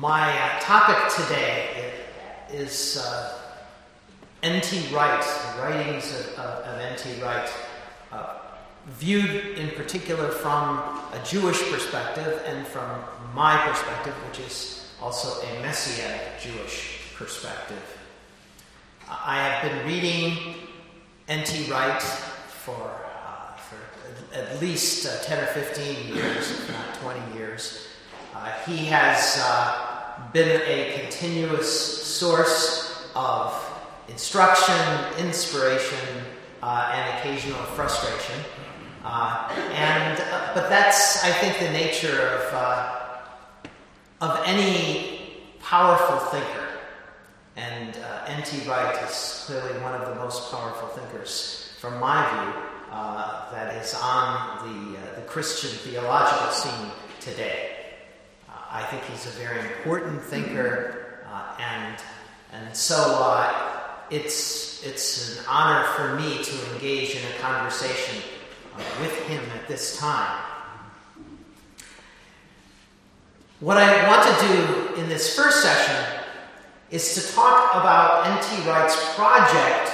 My uh, topic today is uh, N.T. Wright, writings of, of, of N.T. Wright, uh, viewed in particular from a Jewish perspective and from my perspective, which is also a Messianic Jewish perspective. I have been reading N.T. Wright for, uh, for at least uh, 10 or 15 years, if not 20 years. Uh, he has uh, been a continuous source of instruction, inspiration, uh, and occasional frustration. Uh, and uh, but that's I think the nature of uh, of any powerful thinker. And uh, N.T. Wright is clearly one of the most powerful thinkers, from my view, uh, that is on the, the Christian theological scene today. I think he's a very important thinker, uh, and and so uh, it's it's an honor for me to engage in a conversation uh, with him at this time. What I want to do in this first session is to talk about N.T. Wright's project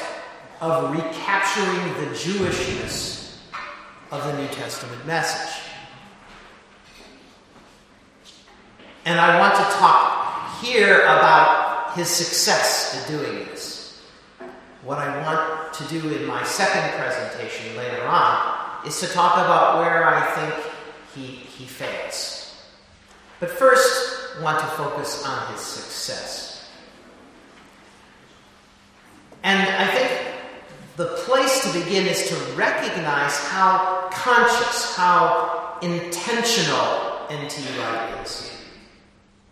of recapturing the Jewishness of the New Testament message. And I want to talk here about his success in doing this. What I want to do in my second presentation later on is to talk about where I think he, he fails. But first, want to focus on his success. And I think the place to begin is to recognize how conscious, how intentional N.T. Wright is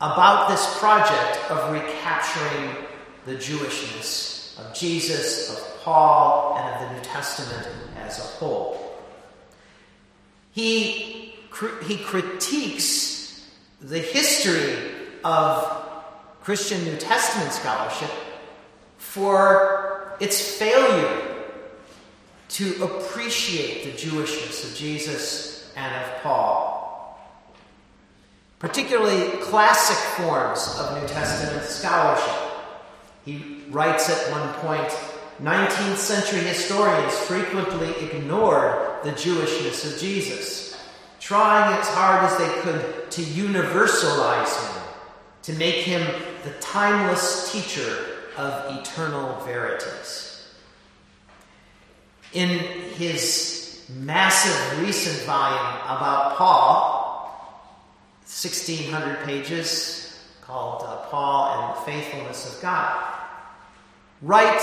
about this project of recapturing the Jewishness of Jesus, of Paul, and of the New Testament as a whole. He, he critiques the history of Christian New Testament scholarship for its failure to appreciate the Jewishness of Jesus and of Paul particularly classic forms of New Testament scholarship. He writes at one point 19th century historians frequently ignored the Jewishness of Jesus, trying as hard as they could to universalize him, to make him the timeless teacher of eternal verities. In his massive recent volume about Paul, 1,600 pages called uh, Paul and the Faithfulness of God. Wright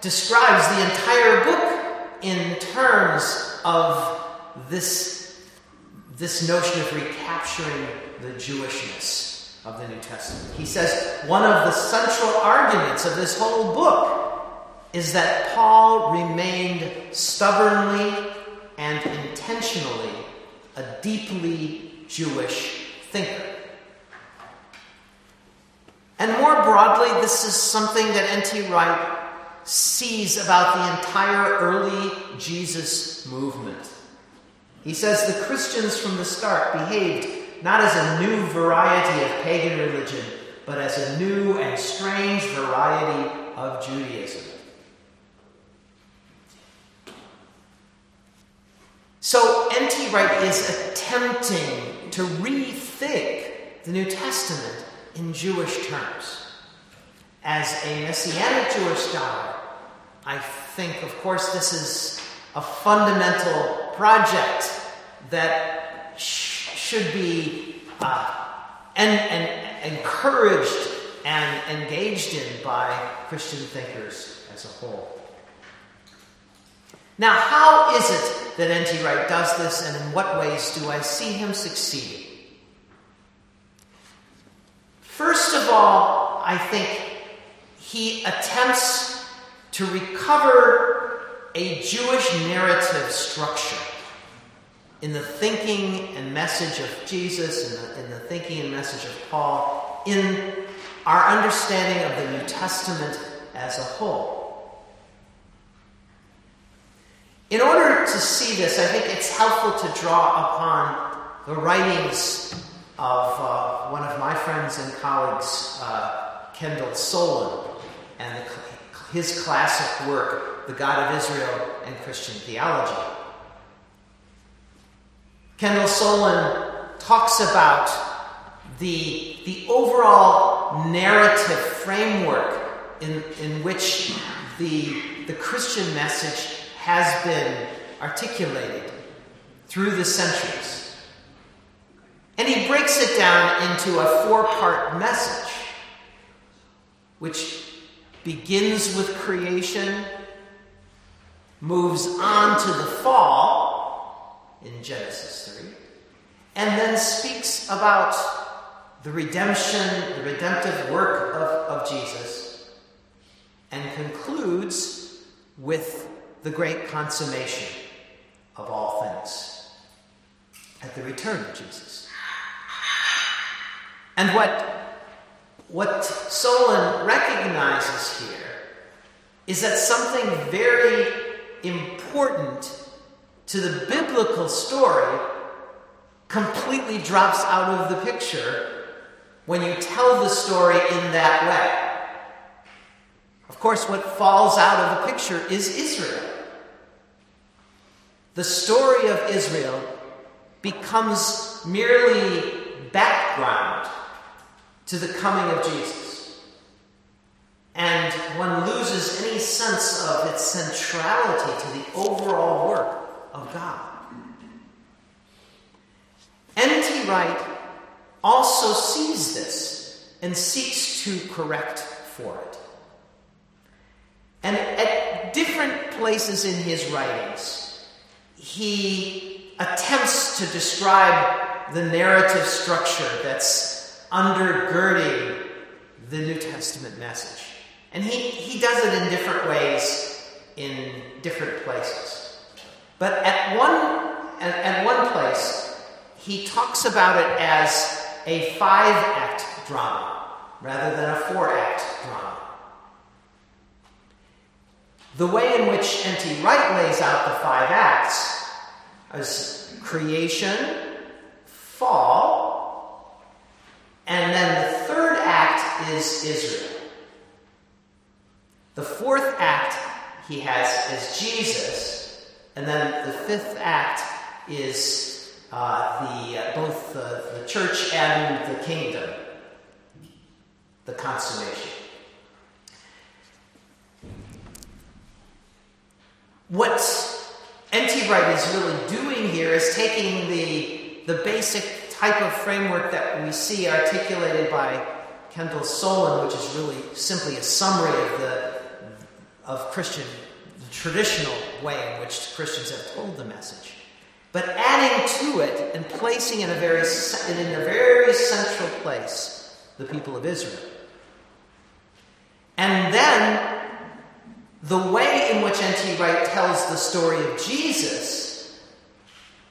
describes the entire book in terms of this, this notion of recapturing the Jewishness of the New Testament. He says one of the central arguments of this whole book is that Paul remained stubbornly and intentionally a deeply Jewish thinker. And more broadly, this is something that N.T. Wright sees about the entire early Jesus movement. He says the Christians from the start behaved not as a new variety of pagan religion, but as a new and strange variety of Judaism. So N.T. Wright is attempting to rethink think the New Testament in Jewish terms. As a Messianic Jewish scholar, I think, of course, this is a fundamental project that sh- should be uh, en- en- encouraged and engaged in by Christian thinkers as a whole. Now, how is it that N.T. Wright does this, and in what ways do I see him succeeding? First of all, I think he attempts to recover a Jewish narrative structure in the thinking and message of Jesus and the, in the thinking and message of Paul, in our understanding of the New Testament as a whole. In order to see this, I think it's helpful to draw upon the writings of uh, one of my friends and colleagues, uh, Kendall Soulen, and the, his classic work, The God of Israel and Christian Theology. Kendall Soulen talks about the, the overall narrative framework in, in which the, the Christian message has been articulated through the centuries. And he breaks it down into a four part message, which begins with creation, moves on to the fall in Genesis 3, and then speaks about the redemption, the redemptive work of, of Jesus, and concludes with the great consummation of all things at the return of Jesus. And what, what Soulen recognizes here is that something very important to the biblical story completely drops out of the picture when you tell the story in that way. Of course, what falls out of the picture is Israel. The story of Israel becomes merely background to the coming of Jesus. And one loses any sense of its centrality to the overall work of God. N.T. Wright also sees this and seeks to correct for it. And at different places in his writings, he attempts to describe the narrative structure that's undergirding the New Testament message. And he, he does it in different ways in different places. But at one, at, at one place, he talks about it as a five act drama rather than a four act drama. The way in which N.T. Wright lays out the five acts is creation, fall, and then the third act is Israel. The fourth act he has is Jesus, and then the fifth act is uh, the, uh, both the, the church and the kingdom, the consummation. What N.T. Wright is really doing here is taking the, the basic type of framework that we see articulated by Kendall Soulen, which is really simply a summary of the of Christian, the traditional way in which Christians have told the message but adding to it and placing in a very in a very central place the people of Israel. And then the way in which N.T. Wright tells the story of Jesus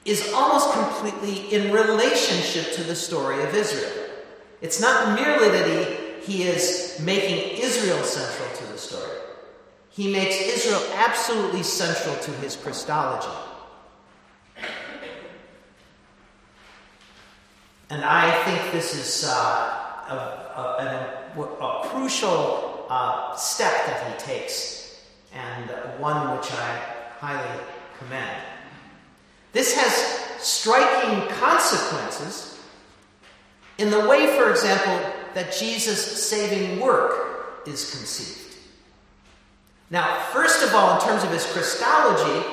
is almost completely in relationship to the story of Israel. It's not merely that he, he is making Israel central to the story, he makes Israel absolutely central to his Christology. And I think this is uh, a, a, a, a, crucial uh, step that he takes, and one which I highly commend. This has striking consequences in the way, for example, that Jesus' saving work is conceived. Now, first of all, in terms of his Christology,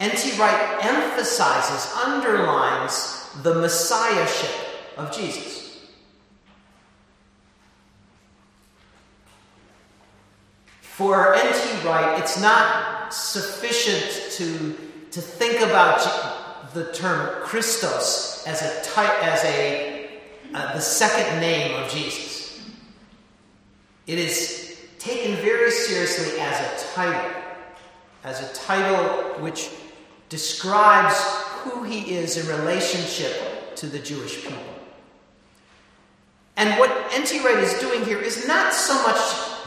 N.T. Wright emphasizes, underlines the messiahship of Jesus. For N.T. Wright, it's not sufficient to, to think about the term Christos as a type, as a uh, the second name of Jesus. It is taken very seriously as a title, as a title which describes who he is in relationship to the Jewish people. And what N.T. Wright is doing here is not so much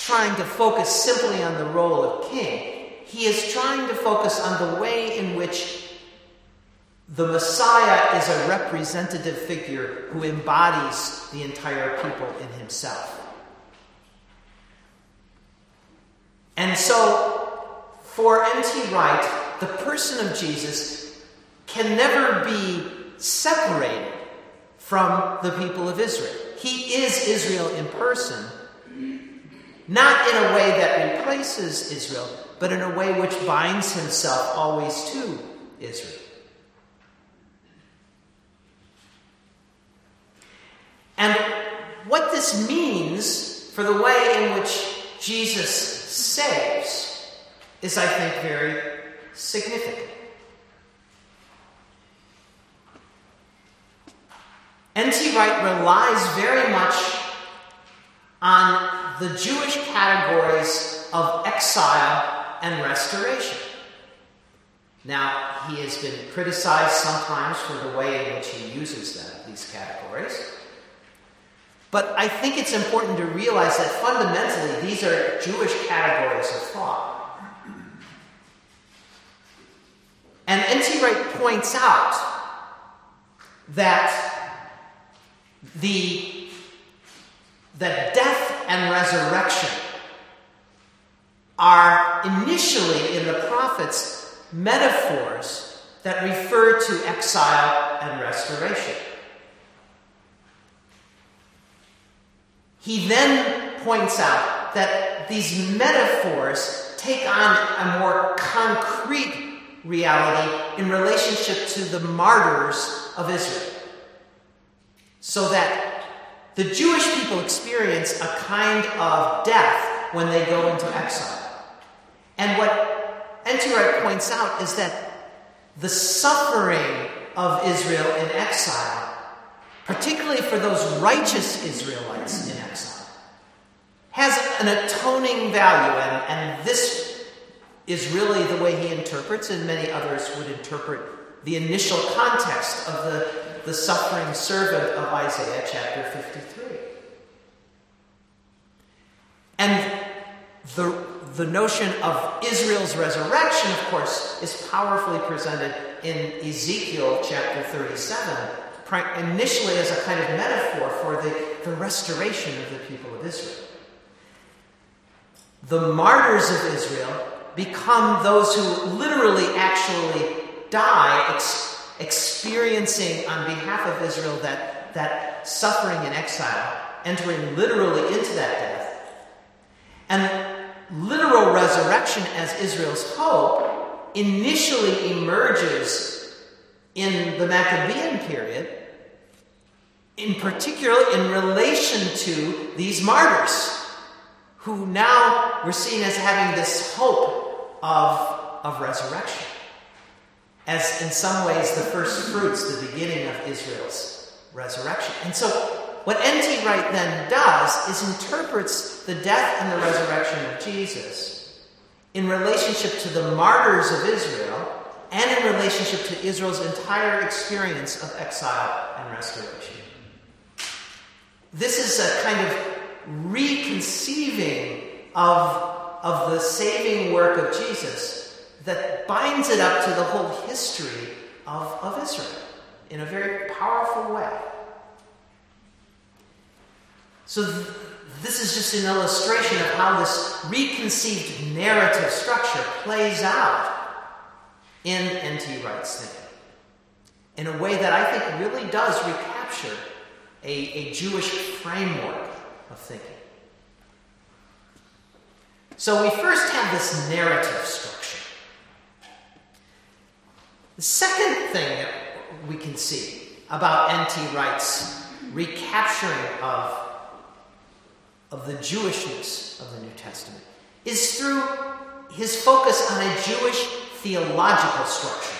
trying to focus simply on the role of king, he is trying to focus on the way in which the Messiah is a representative figure who embodies the entire people in himself. And so, for N.T. Wright, the person of Jesus can never be separated from the people of Israel. He is Israel in person, not in a way that replaces Israel, but in a way which binds himself always to Israel. And what this means for the way in which Jesus saves is, I think, very significant. N.T. Wright relies very much on the Jewish categories of exile and restoration. Now, he has been criticized sometimes for the way in which he uses them, these categories. But I think it's important to realize that fundamentally these are Jewish categories of thought. And N.T. Wright points out that the that death and resurrection are initially in the prophets metaphors that refer to exile and restoration. He then points out that these metaphors take on a more concrete reality in relationship to the martyrs of Israel. So that the Jewish people experience a kind of death when they go into exile. And what N.T. Points out is that the suffering of Israel in exile particularly for those righteous Israelites in exile, has an atoning value. And, and this is really the way he interprets, and many others would interpret the initial context of the, the suffering servant of Isaiah chapter 53. And the, the notion of Israel's resurrection, of course, is powerfully presented in Ezekiel chapter 37 initially as a kind of metaphor for the, the restoration of the people of Israel. The martyrs of Israel become those who literally actually die ex- experiencing on behalf of Israel that, that suffering in exile, entering literally into that death. And literal resurrection as Israel's hope initially emerges in the Maccabean period in particular in relation to these martyrs, who now were seen as having this hope of, of resurrection. As in some ways the first fruits, the beginning of Israel's resurrection. And so what N.T. Wright then does is interprets the death and the resurrection of Jesus in relationship to the martyrs of Israel and in relationship to Israel's entire experience of exile and restoration. This is a kind of reconceiving of, of the saving work of Jesus that binds it up to the whole history of, of Israel in a very powerful way. So, th- this is just an illustration of how this reconceived narrative structure plays out in N.T. Wright's thinking in a way that I think really does recapture a, a Jewish framework of thinking. So we first have this narrative structure. The second thing that we can see about N.T. Wright's recapturing of, of the Jewishness of the New Testament is through his focus on a Jewish theological structure.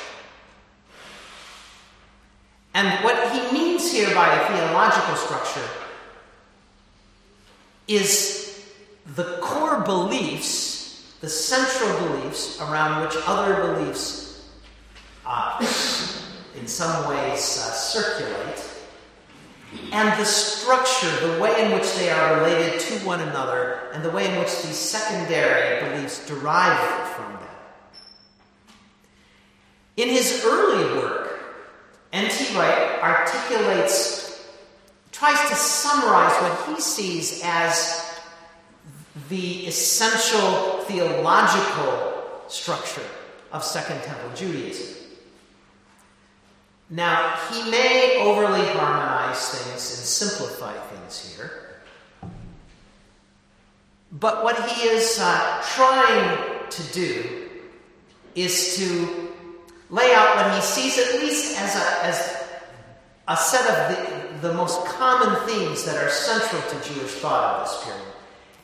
And what he means here by a theological structure is the core beliefs, the central beliefs around which other beliefs, uh, in some ways, uh, circulate, and the structure, the way in which they are related to one another, and the way in which these secondary beliefs derive from them. In his early work, N.T. Wright articulates, tries to summarize what he sees as the essential theological structure of Second Temple Judaism. Now, he may overly harmonize things and simplify things here. But what he is uh, trying to do is to lay out what he sees, at least as a, as a set of the, the most common themes that are central to Jewish thought of this period.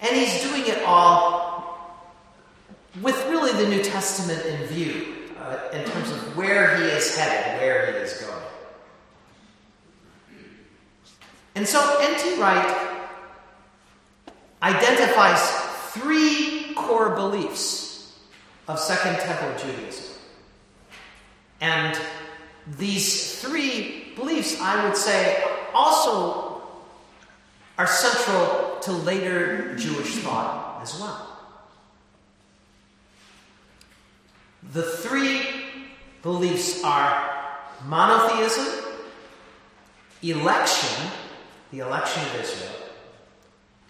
And he's doing it all with really the New Testament in view, uh, in terms of where he is headed, where he is going. And so N.T. Wright identifies three core beliefs of Second Temple Judaism. And these three beliefs, I would say, also are central to later Jewish thought as well. The three beliefs are monotheism, election, the election of Israel,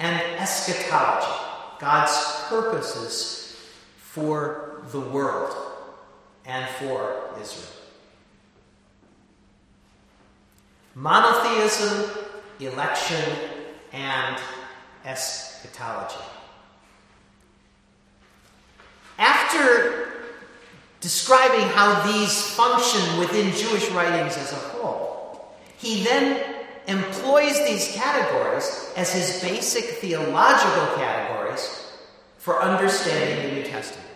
and eschatology, God's purposes for the world and for Israel. Monotheism, election, and eschatology. After describing how these function within Jewish writings as a whole, he then employs these categories as his basic theological categories for understanding the New Testament,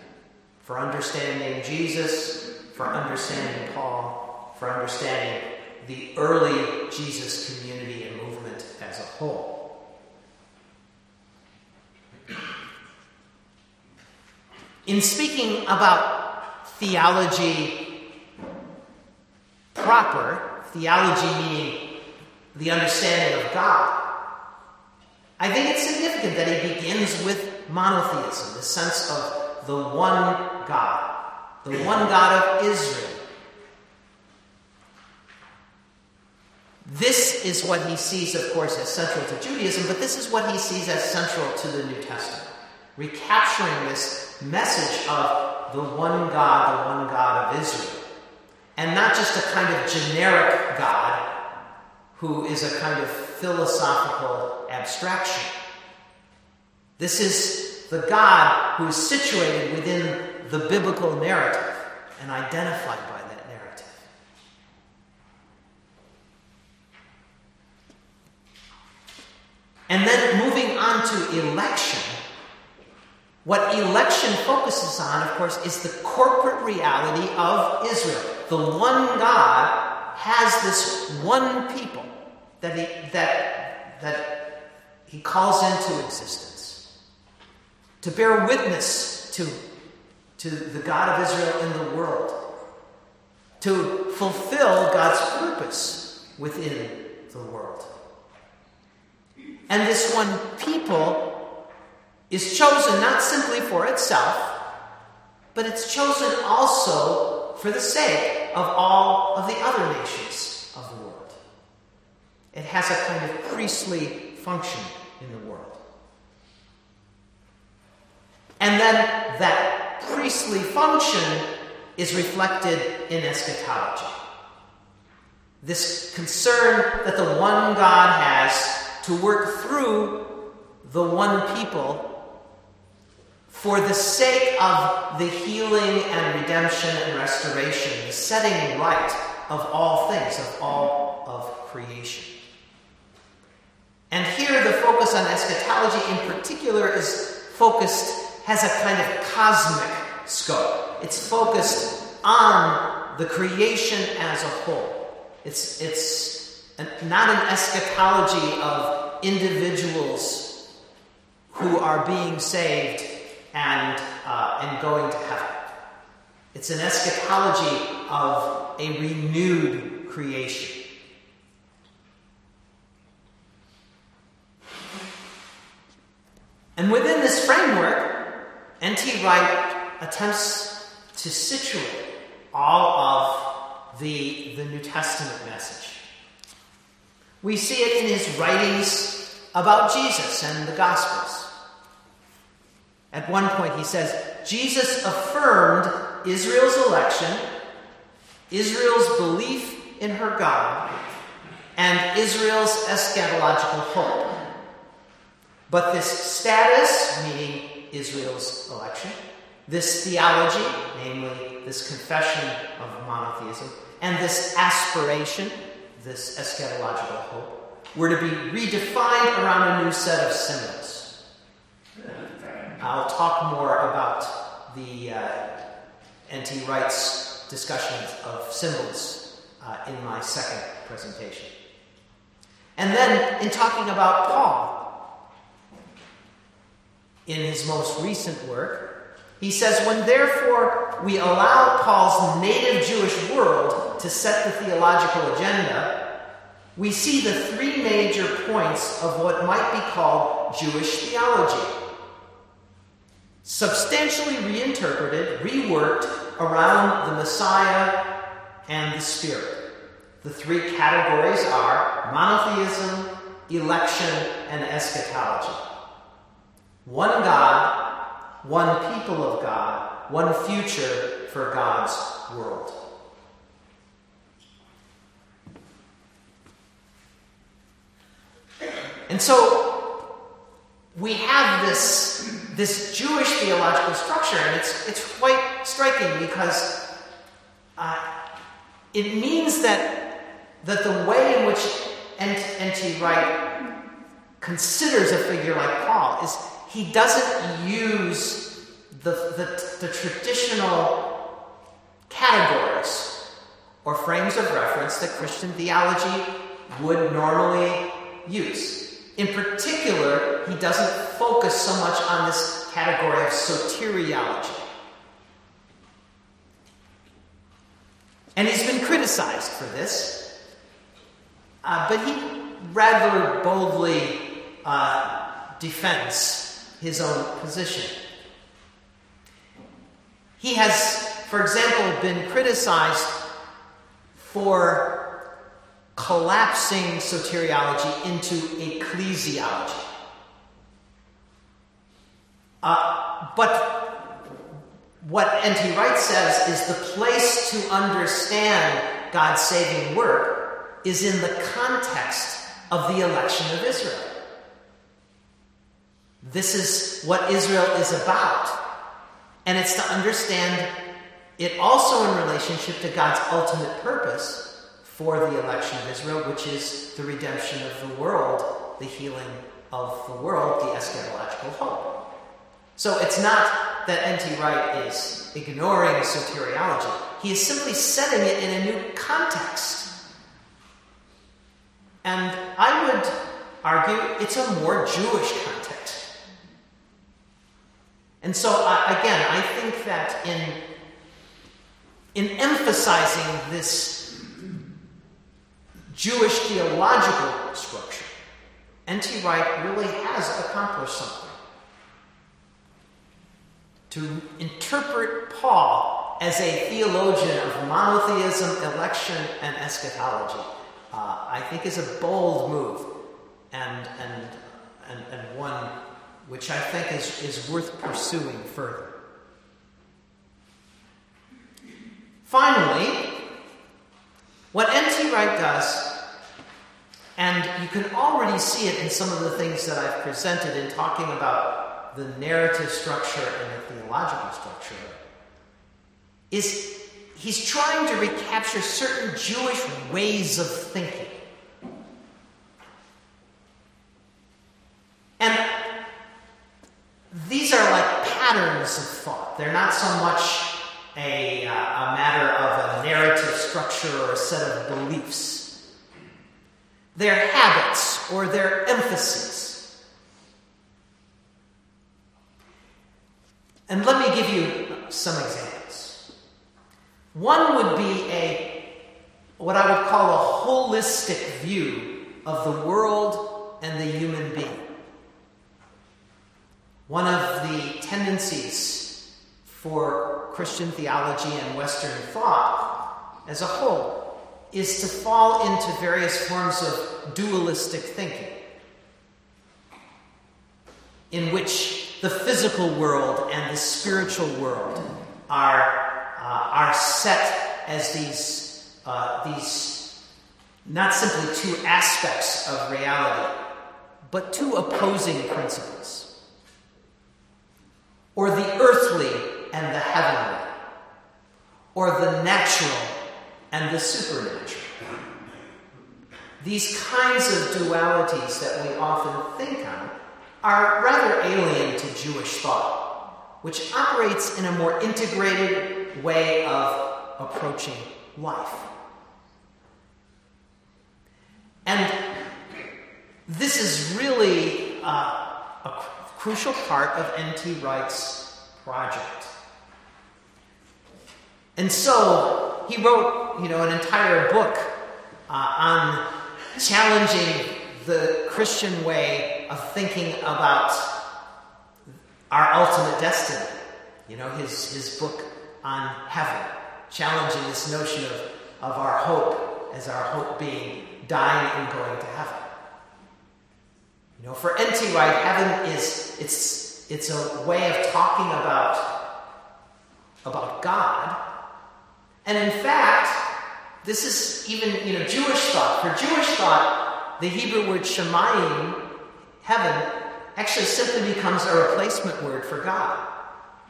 for understanding Jesus, for understanding Paul, for understanding the early Jesus community and movement as a whole. In speaking about theology proper, theology meaning the understanding of God. I think it's significant that he begins with monotheism, the sense of the one God, the one God of Israel. This is what he sees, of course, as central to Judaism, but this is what he sees as central to the New Testament, recapturing this message of the one God, the one God of Israel. And not just a kind of generic God who is a kind of philosophical abstraction. This is the God who is situated within the biblical narrative and identified by that narrative. And then moving on to election, what election focuses on, of course, is the corporate reality of Israel. The one God has this one people that he, that, that he calls into existence to bear witness to, to the God of Israel in the world, to fulfill God's purpose within the world. And this one people is chosen not simply for itself, but it's chosen also for the sake of all of the other nations of the world. It has a kind of priestly function in the world. And then that priestly function is reflected in eschatology. This concern that the one God has to work through the one people for the sake of the healing and redemption and restoration, the setting right of all things, of all of creation. And here the focus on eschatology in particular is focused, has a kind of cosmic scope. It's focused on the creation as a whole. It's, it's an, not an eschatology of individuals who are being saved and, uh, and going to heaven. It's an eschatology of a renewed creation. And within this framework, N.T. Wright attempts to situate all of the, the New Testament message. We see it in his writings about Jesus and the Gospels. At one point, he says, Jesus affirmed Israel's election, Israel's belief in her God, and Israel's eschatological hope. But this status, meaning Israel's election, this theology, namely this confession of monotheism, and this aspiration, this eschatological hope, were to be redefined around a new set of symbols. I'll talk more about the uh, N.T. Wright's discussions of symbols uh, in my second presentation. And then, in talking about Paul, in his most recent work, he says, When therefore we allow Paul's native Jewish world to set the theological agenda, we see the three major points of what might be called Jewish theology. Substantially reinterpreted, reworked around the Messiah and the Spirit. The three categories are monotheism, election, and eschatology. One God, one people of God, one future for God's world. And so we have this, this Jewish theological structure, and it's, it's quite striking because uh, it means that, that the way in which N.T. Wright considers a figure like Paul is he doesn't use the, the, the traditional categories or frames of reference that Christian theology would normally use. In particular, he doesn't focus so much on this category of soteriology. And he's been criticized for this, uh, but he rather boldly uh, defends his own position. He has, for example, been criticized for collapsing soteriology into ecclesiology. Uh, but what N.T. Wright says is the place to understand God's saving work is in the context of the election of Israel. This is what Israel is about. And it's to understand it also in relationship to God's ultimate purpose for the election of Israel, which is the redemption of the world, the healing of the world, the eschatological hope. So it's not that N.T. Wright is ignoring soteriology, he is simply setting it in a new context. And I would argue it's a more Jewish context. And so, uh, again, I think that in, in emphasizing this Jewish theological structure, N.T. Wright really has accomplished something. To interpret Paul as a theologian of monotheism, election, and eschatology, uh, I think is a bold move and, and, and, and one which I think is, is worth pursuing further. Finally, what N.T. Wright does, you can already see it in some of the things that I've presented in talking about the narrative structure and the theological structure, is he's trying to recapture certain Jewish ways of thinking. And these are like patterns of thought. They're not so much a, uh, a matter of a narrative structure or a set of beliefs. They're habits or they're emphases. And let me give you some examples. One would be a what I would call a holistic view of the world and the human being. One of the tendencies for Christian theology and Western thought as a whole is to fall into various forms of dualistic thinking, in which the physical world and the spiritual world are, uh, are set as these, uh, these not simply two aspects of reality, but two opposing principles, or the earthly and the heavenly, or the natural and the supernatural. These kinds of dualities that we often think on are rather alien to Jewish thought, which operates in a more integrated way of approaching life. And this is really uh, a crucial part of N.T. Wright's project. And so he wrote, you know, an entire book uh, on challenging the Christian way of thinking about our ultimate destiny. You know, his, his book on heaven, challenging this notion of, of our hope as our hope being dying and going to heaven. You know, for N.T. Wright, heaven is it's it's a way of talking about about God. And in fact, this is even you know Jewish thought. For Jewish thought, the Hebrew word shemayim, heaven, actually simply becomes a replacement word for God.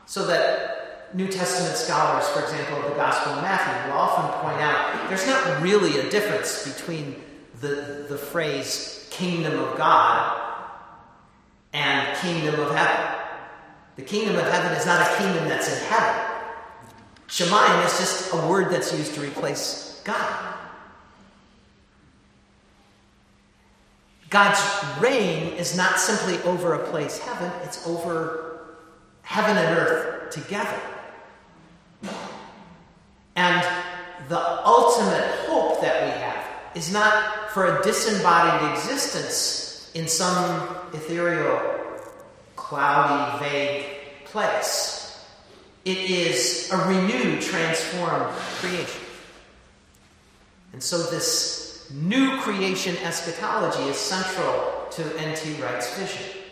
So that New Testament scholars, for example, of the Gospel of Matthew, will often point out there's not really a difference between the, the phrase kingdom of God and kingdom of heaven. The kingdom of heaven is not a kingdom that's in heaven. Shemayim is just a word that's used to replace God. God's reign is not simply over a place, heaven, it's over heaven and earth together. And the ultimate hope that we have is not for a disembodied existence in some ethereal, cloudy, vague place. It is a renewed, transformed creation. And so, this new creation eschatology is central to N.T. Wright's vision.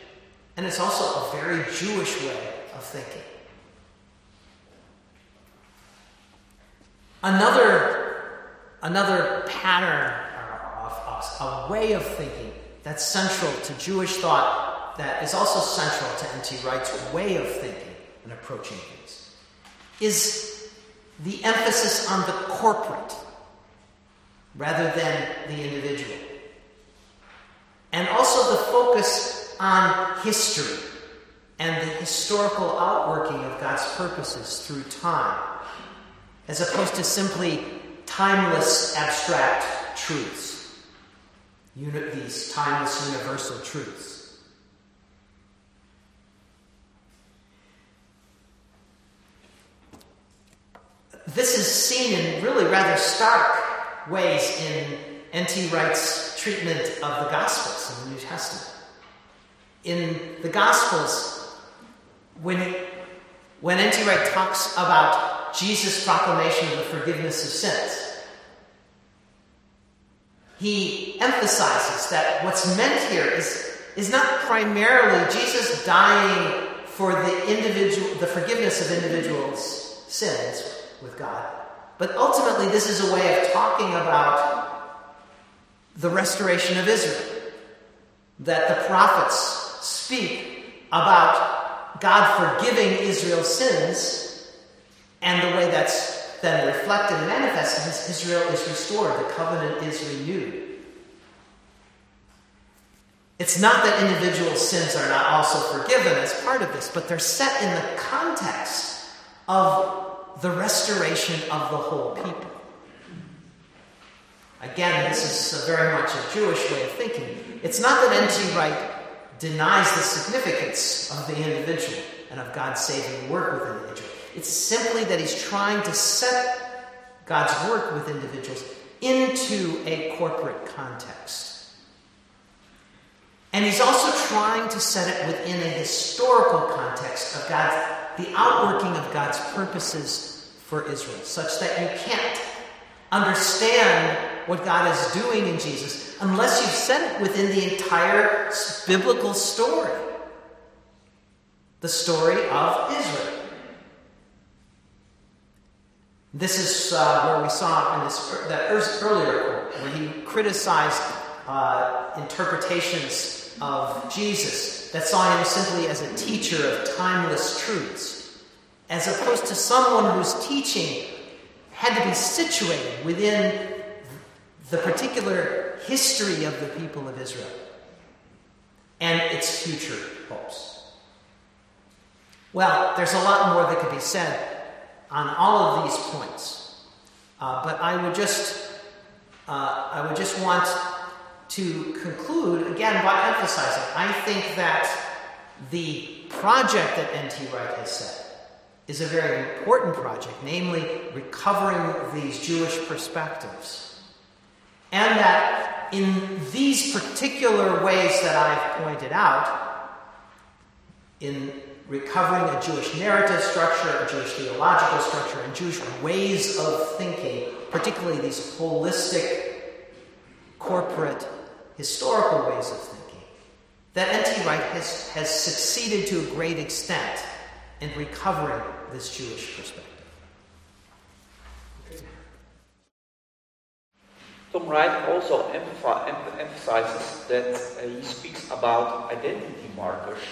And it's also a very Jewish way of thinking. Another, another pattern, a way of thinking that's central to Jewish thought, that is also central to N.T. Wright's way of thinking and approaching things, is the emphasis on the corporate rather than the individual. And also the focus on history and the historical outworking of God's purposes through time, as opposed to simply timeless abstract truths these timeless universal truths. This is seen in really rather stark ways in N.T. Wright's treatment of the Gospels in the New Testament. In the Gospels, when, when N.T. Wright talks about Jesus' proclamation of the forgiveness of sins, he emphasizes that what's meant here is, is not primarily Jesus dying for the individual the forgiveness of individuals' sins with God, but ultimately this is a way of talking about the restoration of Israel. That the prophets speak about God forgiving Israel's sins and the way that's then reflected and manifested as Israel is restored, the covenant is renewed. It's not that individual sins are not also forgiven as part of this, but they're set in the context of the restoration of the whole people. Again, this is very much a Jewish way of thinking. It's not that N.T. Wright denies the significance of the individual and of God's saving work with the individual. It's simply that he's trying to set God's work with individuals into a corporate context. And he's also trying to set it within a historical context of God's, the outworking of God's purposes for Israel, such that you can't understand what God is doing in Jesus unless you've set it within the entire biblical story the story of Israel. This is uh, where we saw in this that earlier quote where he criticized uh, interpretations of Jesus that saw him simply as a teacher of timeless truths, as opposed to someone whose teaching had to be situated within the particular history of the people of Israel and its future hopes. Well, there's a lot more that could be said on all of these points. Uh, but I would just, uh, I would just want to conclude again by emphasizing I think that the project that N.T. Wright has set is a very important project, namely recovering these Jewish perspectives. And that in these particular ways that I've pointed out, in recovering a Jewish narrative structure, a Jewish theological structure, and Jewish ways of thinking, particularly these holistic, corporate, historical ways of thinking, that N.T. Wright has, has succeeded to a great extent in recovering this Jewish perspective. Tom Wright also emphasizes that uh, he speaks about identity markers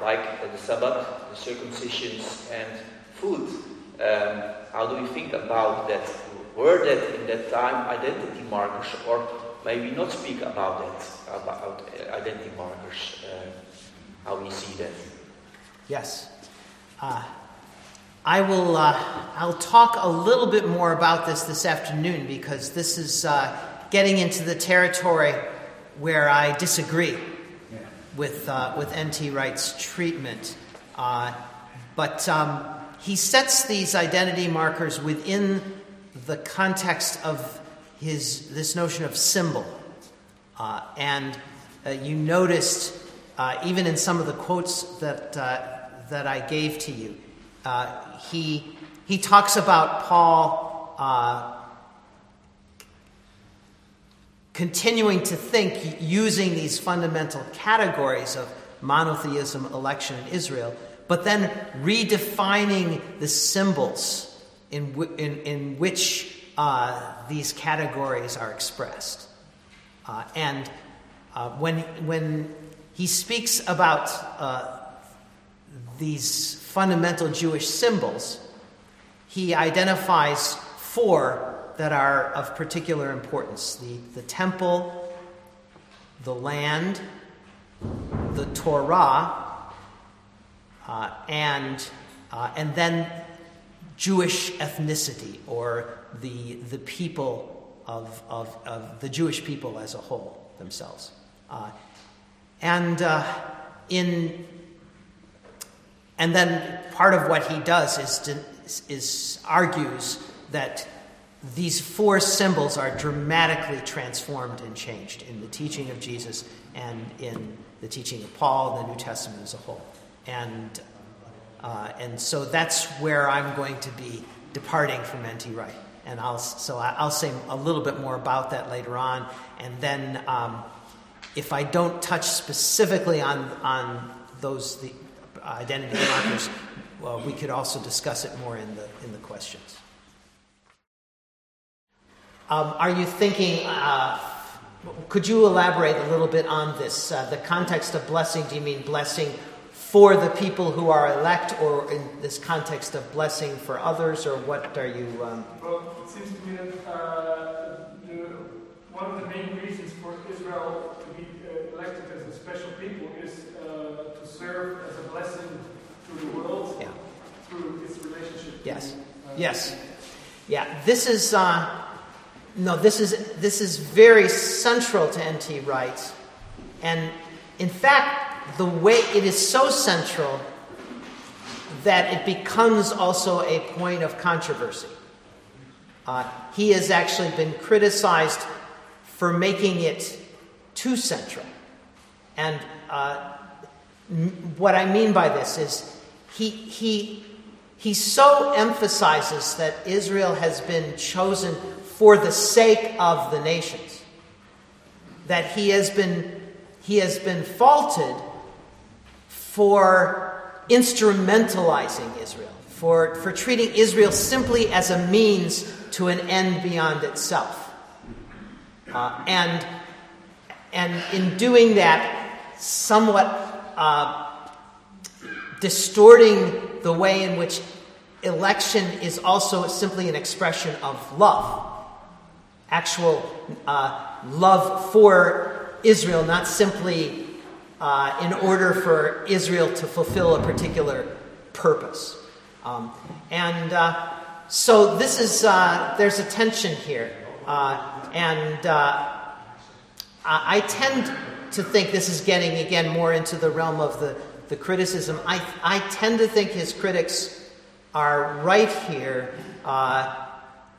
like uh, the Sabbath, the circumcisions, and food. Um, how do you think about that? Were that in that time identity markers, or maybe not speak about that, about uh, identity markers? Uh, how we see that? Yes. Uh, I will. Uh, I'll talk a little bit more about this this afternoon because this is uh, getting into the territory where I disagree yeah. with uh, with N.T. Wright's treatment. Uh, but um, he sets these identity markers within the context of his this notion of symbol, uh, and uh, you noticed even in some of the quotes that that I gave to you uh, he, he talks about Paul uh, continuing to think using these fundamental categories of monotheism, election, and Israel, but then redefining the symbols in, w- in, in which uh, these categories are expressed. Uh, and uh, when, when he speaks about uh, these fundamental Jewish symbols, he identifies four that are of particular importance the, the temple, the land, the Torah, uh, and, uh, and then Jewish ethnicity or the, the people of, of, of the Jewish people as a whole themselves. Uh, and uh, in and then part of what he does is, to, is argues that these four symbols are dramatically transformed and changed in the teaching of Jesus and in the teaching of Paul and the New Testament as a whole. And, uh, and so that's where I'm going to be departing from N.T. Wright. And I'll, so I'll say a little bit more about that later on. And then um, if I don't touch specifically on, on those, the, identity markers, well, we could also discuss it more in the, in the questions. Um, are you thinking, uh, could you elaborate a little bit on this? Uh, the context of blessing, do you mean blessing for the people who are elect, or in this context of blessing for others, or what are you? Um... Well, it seems to me that uh, the, one of the main reasons for Israel to be uh, elected as a special people is uh, to serve as a blessing to the world yeah. through its relationship. Yes. Yeah. This is uh, no. This is this is very central to N.T. Wright, and in fact, the way it is so central that it becomes also a point of controversy. Uh, he has actually been criticized for making it too central. And uh, what I mean by this is he, he, he so emphasizes that Israel has been chosen for the sake of the nations. That he has been, he has been faulted for instrumentalizing Israel, for, for treating Israel simply as a means to an end beyond itself. Uh, and, and in doing that, somewhat uh, distorting the way in which election is also simply an expression of love. Actual uh, love for Israel, not simply uh, in order for Israel to fulfill a particular purpose. Um, and uh, so this is, uh, there's a tension here. Uh, and uh, I tend to think this is getting, again, more into the realm of the, the criticism. I, I tend to think his critics are right here uh,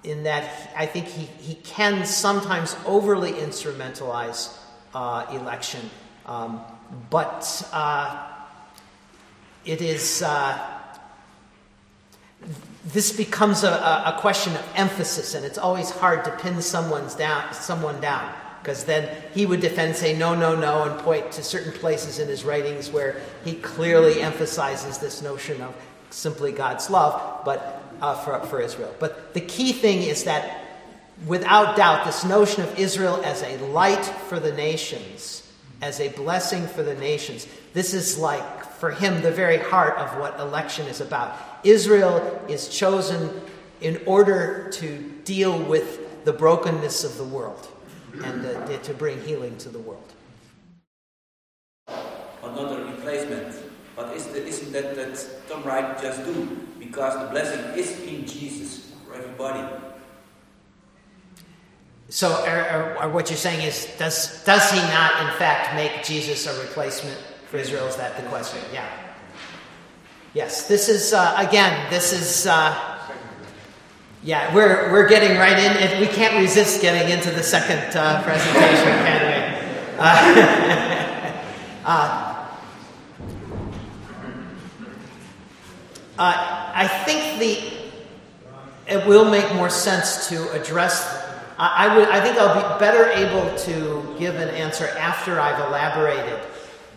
in that I think he, he can sometimes overly instrumentalize uh, election, um, but uh, it is. Uh, this becomes a, a, question of emphasis, and it's always hard to pin someone's down, someone down because then he would defend, say, no, no, no, and point to certain places in his writings where he clearly emphasizes this notion of simply God's love, but uh, for, for Israel. But the key thing is that, without doubt, this notion of Israel as a light for the nations, as a blessing for the nations, this is like, for him, the very heart of what election is about. Israel is chosen in order to deal with the brokenness of the world and uh, to bring healing to the world. Another replacement but isn't that that Tom Wright just do? Because the blessing is in Jesus for everybody. So, or, or, or what you're saying is, does does he not, in fact, make Jesus a replacement for Israel? Is that the question? Yeah. Yes. This is uh, again. This is. Uh, yeah, we're we're getting right in. We can't resist getting into the second uh, presentation, can we? Uh, uh I think the it will make more sense to address. I, I, would. I think I'll be better able to give an answer after I've elaborated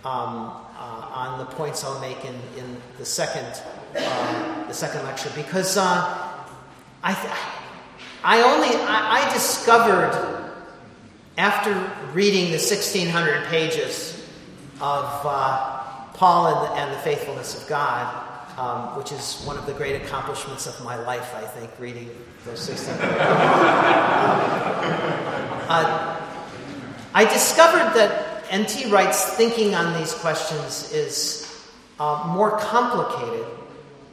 um, uh, on the points I'll make in, in the second uh, the second lecture because uh, I I only I, I discovered after reading the 1600 pages of uh, Paul and the, and the faithfulness of God um, which is one of the great accomplishments of my life, I think, reading those 16. um, uh, I discovered that N.T. Wright's thinking on these questions is uh, more complicated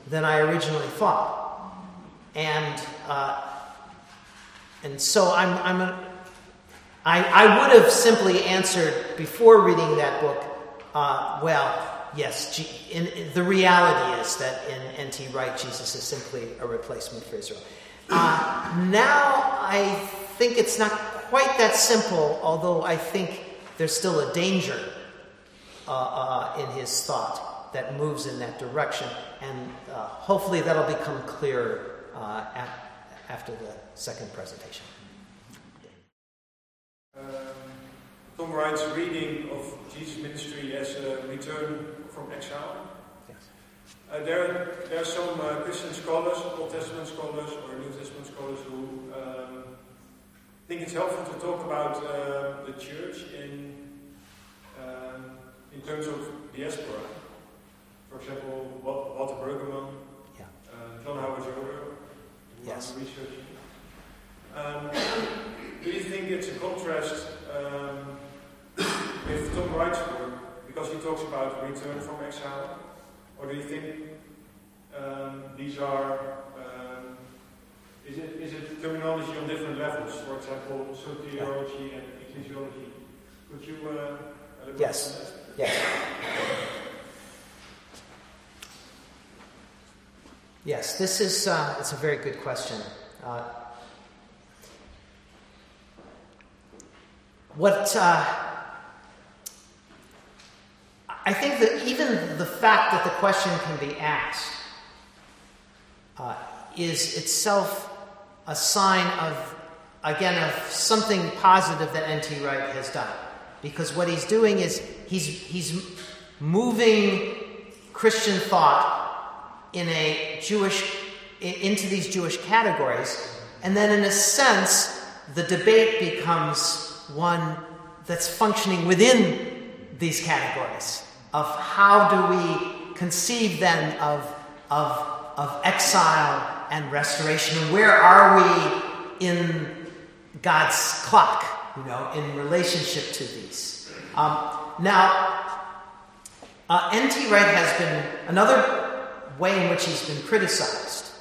than I originally thought. And, uh, and so I'm, I'm a, I, I would have simply answered before reading that book, uh, well, yes, G- in, in, the reality is that in N.T. Wright, Jesus is simply a replacement for Israel. Uh, now I think it's not quite that simple, although I think there's still a danger uh, uh, in his thought that moves in that direction, and uh, hopefully that'll become clearer uh, at, after the second presentation. Um, Tom Wright's reading of Jesus' ministry as a return from exile. Yes. Uh, there, there are some uh, Christian scholars, Old Testament scholars or New Testament scholars who um, think it's helpful to talk about uh, the church in um, in terms of diaspora. For example, Walter Brueggemann, yeah. Uh, John Howard Yoder, yes. researching. Um, do you think it's a contrast um, with Tom Wright's work because he talks about return from exile? Or do you think um, these are, um, is, it, is it terminology on different levels? For example, soteriology and ecclesiology. Could you uh, Yes. Yes. Yes, this is uh, it's a very good question. Uh, what uh, I think that even the fact that the question can be asked uh, is itself a sign of again, of something positive that N.T. Wright has done. Because what he's doing is he's, he's moving Christian thought in a Jewish, into these Jewish categories. And then, in a sense, the debate becomes one that's functioning within these categories of how do we conceive then of, of, of exile and restoration and where are we in God's clock, you know, in relationship to these. Um, now, uh, N.T. Wright has been another way in which he's been criticized.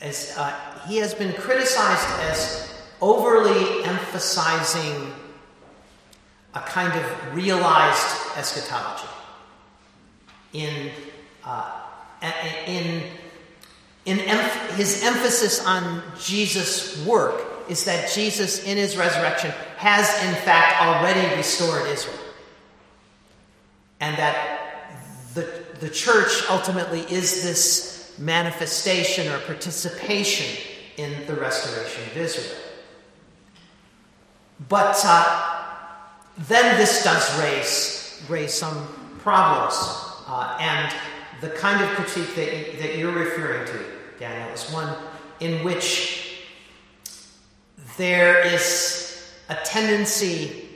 As uh, he has been criticized as overly emphasizing a kind of realized eschatology in uh, in in emph- his emphasis on Jesus' work is that Jesus, in his resurrection, has in fact already restored Israel. And that the, church ultimately is this manifestation or participation in the restoration of Israel. But uh, then this does raise, raise some problems. Uh, and the kind of critique that, that you're referring to, Daniel, is one in which there is a tendency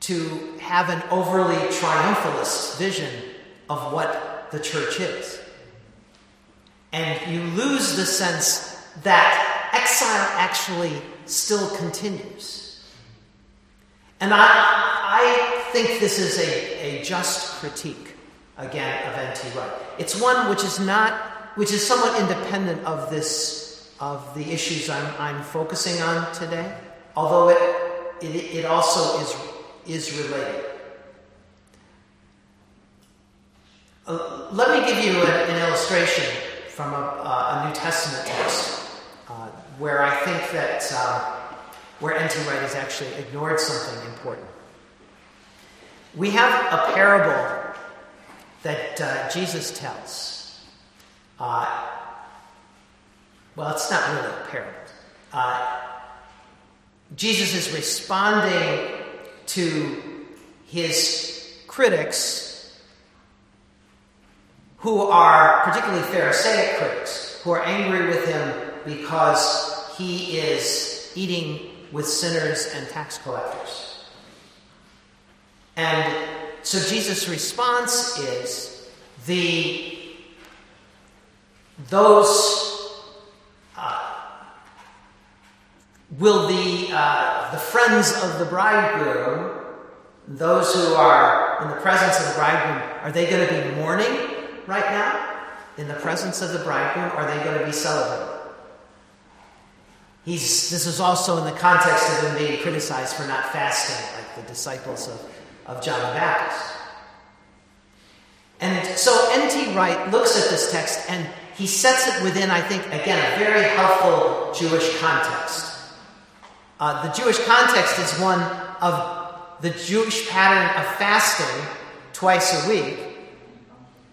to have an overly triumphalist vision of what the church is. And you lose the sense that exile actually still continues. And I, I think this is a, a just critique, again, of N.T. Wright. It's one which is not, which is somewhat independent of this of the issues I'm, I'm focusing on today, although it, it, it also is, is related. Uh, let me give you a, an illustration from a, uh, a, New Testament text uh, where I think that uh, where N.T. Wright has actually ignored something important. We have a parable that uh, Jesus tells. Well, it's not really a parable. Jesus is responding to his critics, who are particularly Pharisaic critics, who are angry with him because he is eating with sinners and tax collectors. And so Jesus' response is the those Will the, uh, the friends of the bridegroom, those who are in the presence of the bridegroom, are they going to be mourning right now in the presence of the bridegroom? Are they going to be celebrating? He's, this is also in the context of him being criticized for not fasting, like the disciples of, of John the Baptist. And so N.T. Wright looks at this text and he sets it within, I think, again, a very helpful Jewish context. Uh, the Jewish context is one of the Jewish pattern of fasting twice a week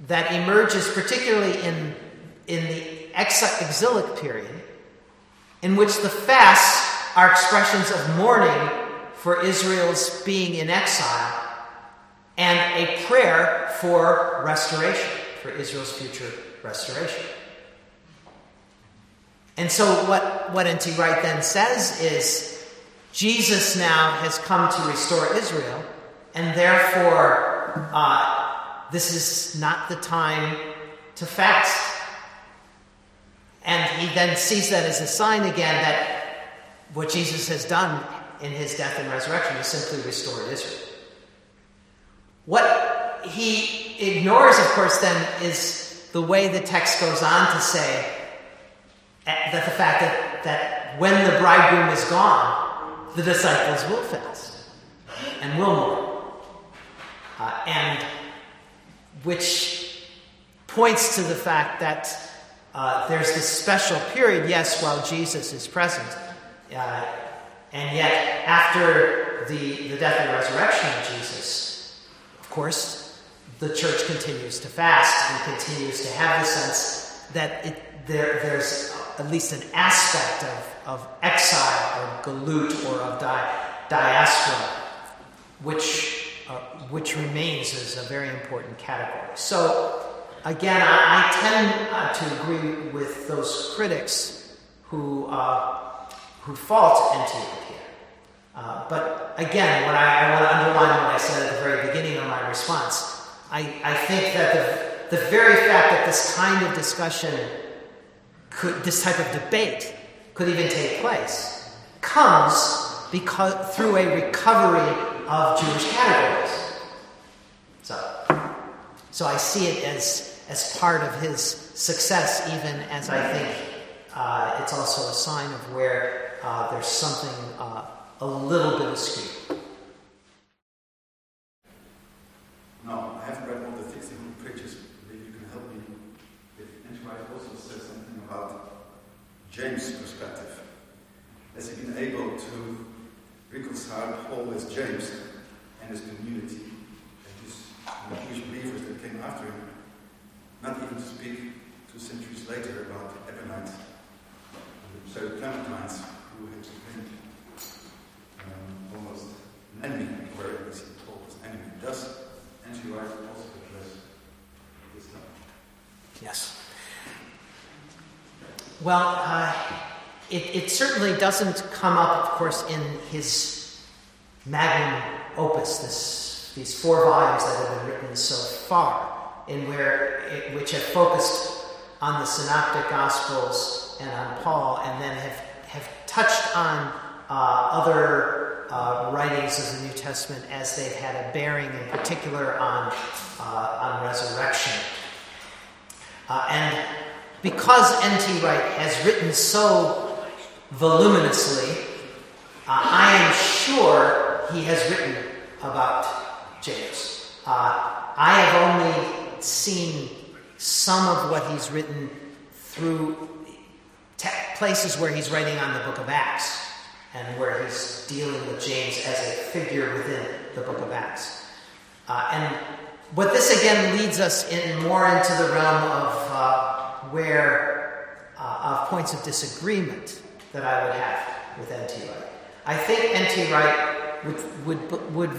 that emerges particularly in, in the exilic period, in which the fasts are expressions of mourning for Israel's being in exile and a prayer for restoration, for Israel's future restoration. And so, what, what N.T. Wright then says is Jesus now has come to restore Israel, and therefore, uh, this is not the time to fast. And he then sees that as a sign again that what Jesus has done in his death and resurrection is simply restored Israel. What he ignores, of course, then is the way the text goes on to say that the fact that, that when the bridegroom is gone, the disciples will fast and will mourn. Uh, and which points to the fact that uh, there's this special period, yes, while Jesus is present. Uh, and yet, after the, the death and resurrection of Jesus, of course, the church continues to fast and continues to have the sense that it, there, there's at least an aspect of, of exile or galut or of di- diaspora, which, uh, which remains as a very important category. So, again, I, I tend uh, to agree with those critics who, uh, who fault N.T. here. Uh, but again, when I, I want to underline what I said at the very beginning of my response, I, I think that the, the very fact that this kind of discussion could, this type of debate could even take place, comes because through a recovery of Jewish categories. So, so I see it as, as part of his success, even as I think uh, it's also a sign of where uh, there's something uh, a little bit askew. No, I haven't read all the 16 preachers. Maybe you can help me. If N.T. Wright also said something about James' perspective. Has he been able to reconcile Paul with James and his community and his Jewish believers that came after him? Not even to speak two centuries later about the Ebionites, the pseudo-Clementines, who had been um, almost an enemy, whereas Paul was enemy. Does N.T. Wright also address this topic? Yes. Well, uh, it, it, certainly doesn't come up, of course, in his magnum opus, this, these four volumes that have been written so far, in where it, which have focused on the synoptic gospels and on Paul, and then have, have touched on uh, other uh, writings of the New Testament as they've had a bearing, in particular, on, uh, on resurrection. Uh, and because N.T. Wright has written so voluminously, uh, I am sure he has written about James. Uh, I have only seen some of what he's written through te- places where he's writing on the book of Acts and where he's dealing with James as a figure within the book of Acts. Uh, and but this again leads us in more into the realm of uh, where uh, of points of disagreement that I would have with N.T. Wright. I think N.T. Wright would would would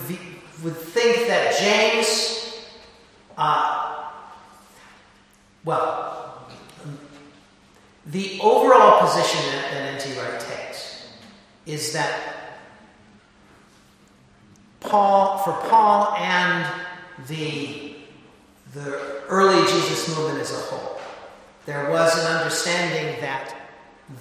would think that James, uh, well, the overall position that, that N.T. Wright takes is that Paul, for Paul and the the early Jesus movement as a whole, there was an understanding that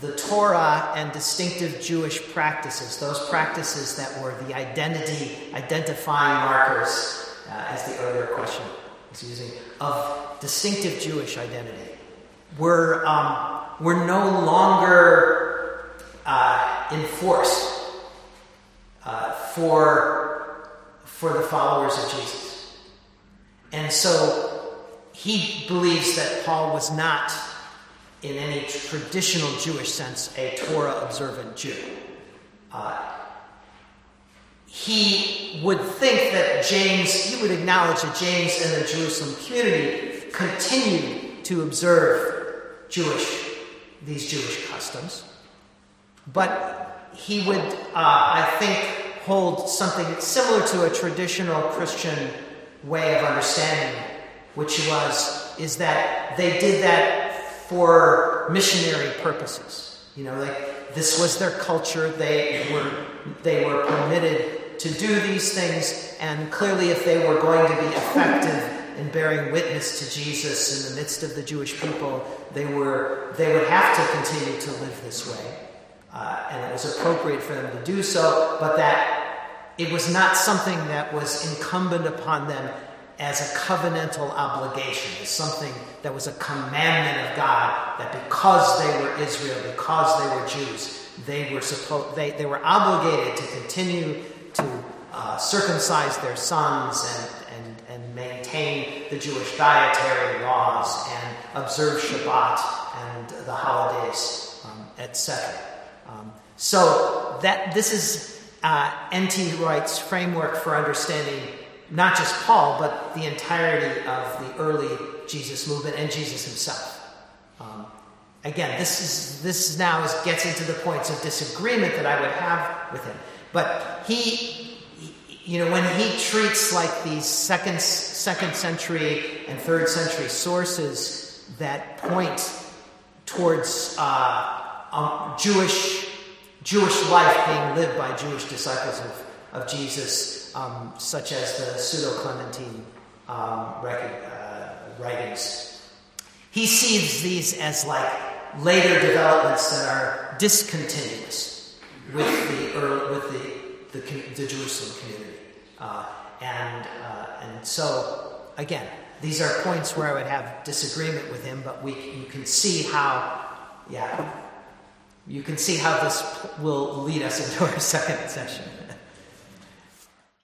the Torah and distinctive Jewish practices, those practices that were the identity, identifying markers, uh, as the earlier question was using, of distinctive Jewish identity, were, um, were no longer uh, enforced uh, for, for the followers of Jesus. And so he believes that Paul was not, in any traditional Jewish sense, a Torah observant Jew. Uh, he would think that James, he would acknowledge that James and the Jerusalem community continued to observe Jewish, these Jewish customs. But he would, uh, I think, hold something similar to a traditional Christian way of understanding which was is that they did that for missionary purposes. You know, like this was their culture. They were they were permitted to do these things, and clearly, if they were going to be effective in bearing witness to Jesus in the midst of the Jewish people, they were they would have to continue to live this way, uh, and it was appropriate for them to do so. But that it was not something that was incumbent upon them as a covenantal obligation, as something that was a commandment of God, that because they were Israel, because they were Jews, they were supposed they, they were obligated to continue to uh, circumcise their sons and, and, and maintain the Jewish dietary laws and observe Shabbat and the holidays, um, etc. Um, so that this is uh, N.T. Wright's framework for understanding not just Paul, but the entirety of the early Jesus movement and Jesus himself. Um, again, this is this now is gets into the points of disagreement that I would have with him. But he, you know, when he treats like these second second century and third century sources that point towards uh, um, Jewish Jewish life being lived by Jewish disciples of, of Jesus, um, such as the Pseudo Clementine um, uh, writings. He sees these as like later developments that are discontinuous with the early, with the, the, the Jerusalem community, uh, and uh, and so again, these are points where I would have disagreement with him, but we you can see how, yeah, you can see how this will lead us into our second session.